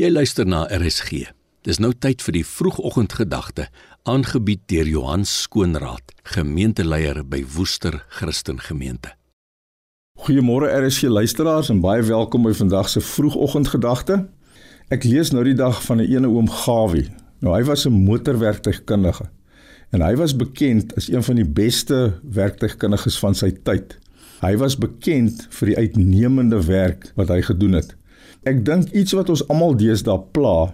Jy luister na RSG. Dis nou tyd vir die vroegoggendgedagte, aangebied deur Johan Skoonraad, gemeenteleier by Woester Christen Gemeente. Goeiemôre RSG luisteraars en baie welkom by vandag se vroegoggendgedagte. Ek lees nou die dag van 'n ene oom Gawie. Nou hy was 'n motorwerktuigkundige en hy was bekend as een van die beste werktuigkundiges van sy tyd. Hy was bekend vir die uitnemende werk wat hy gedoen het. Ek dink iets wat ons almal deesdae pla,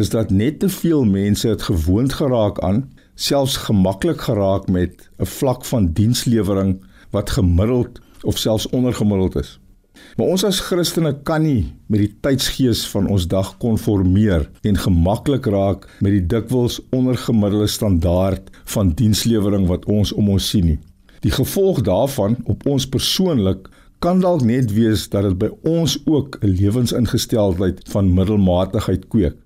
is dat net te veel mense het gewoond geraak aan, selfs gemaklik geraak met 'n vlak van dienslewering wat gemiddeld of selfs ondergemiddeld is. Maar ons as Christene kan nie met die tydsgees van ons dag konformeer en gemaklik raak met die dikwels ondergemiddelde standaard van dienslewering wat ons om ons sien nie. Die gevolg daarvan op ons persoonlik kan dalk net wees dat dit by ons ook 'n lewensingesteldheid van middelmatigheid kweek.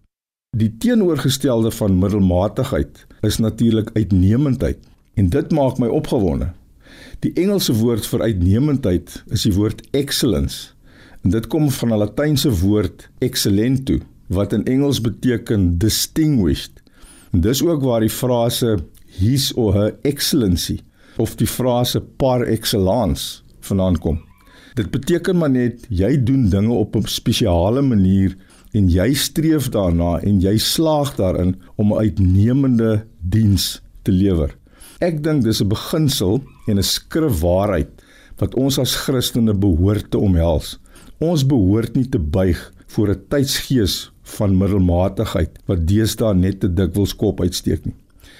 Die teenoorgestelde van middelmatigheid is natuurlik uitnemendheid en dit maak my opgewonde. Die Engelse woord vir uitnemendheid is die woord excellence en dit kom van 'n Latynse woord excellento wat in Engels beteken distinguished. En dis ook waar die frase his or her excellency of die frase par excellence vandaan kom. Dit beteken maar net jy doen dinge op 'n spesiale manier en jy streef daarna en jy slaag daarin om 'n uitnemende diens te lewer. Ek dink dis 'n beginsel en 'n skrifwaarheid wat ons as Christene behoort te omhels. Ons behoort nie te buig voor 'n tydsgees van middelmatigheid wat deesdae net te dikwels kop uitsteek nie.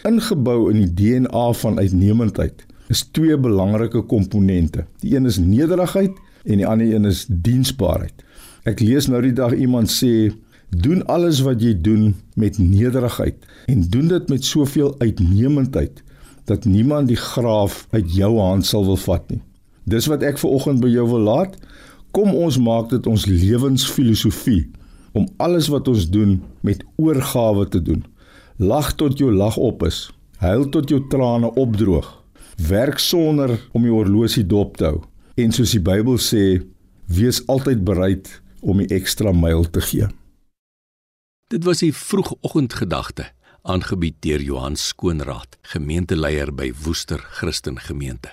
Ingebou in die DNA van uitnemendheid is twee belangrike komponente. Die een is nederigheid en die ander een is diensbaarheid. Ek lees nou die dag iemand sê doen alles wat jy doen met nederigheid en doen dit met soveel uitnemendheid dat niemand die graaf uit jou hand sal wil vat nie. Dis wat ek ver oggend by jou wil laat. Kom ons maak dit ons lewensfilosofie om alles wat ons doen met oorgawe te doen. Lag tot jou lag op is. Huil tot jou trane opdroog. Werk sonder om die horlosie dop te hou. En soos die Bybel sê, wees altyd bereid om die ekstra myl te gee. Dit was die vroegoggendgedagte, aangebied deur Johan Skoonraad, gemeenteleier by Woester Christen Gemeente.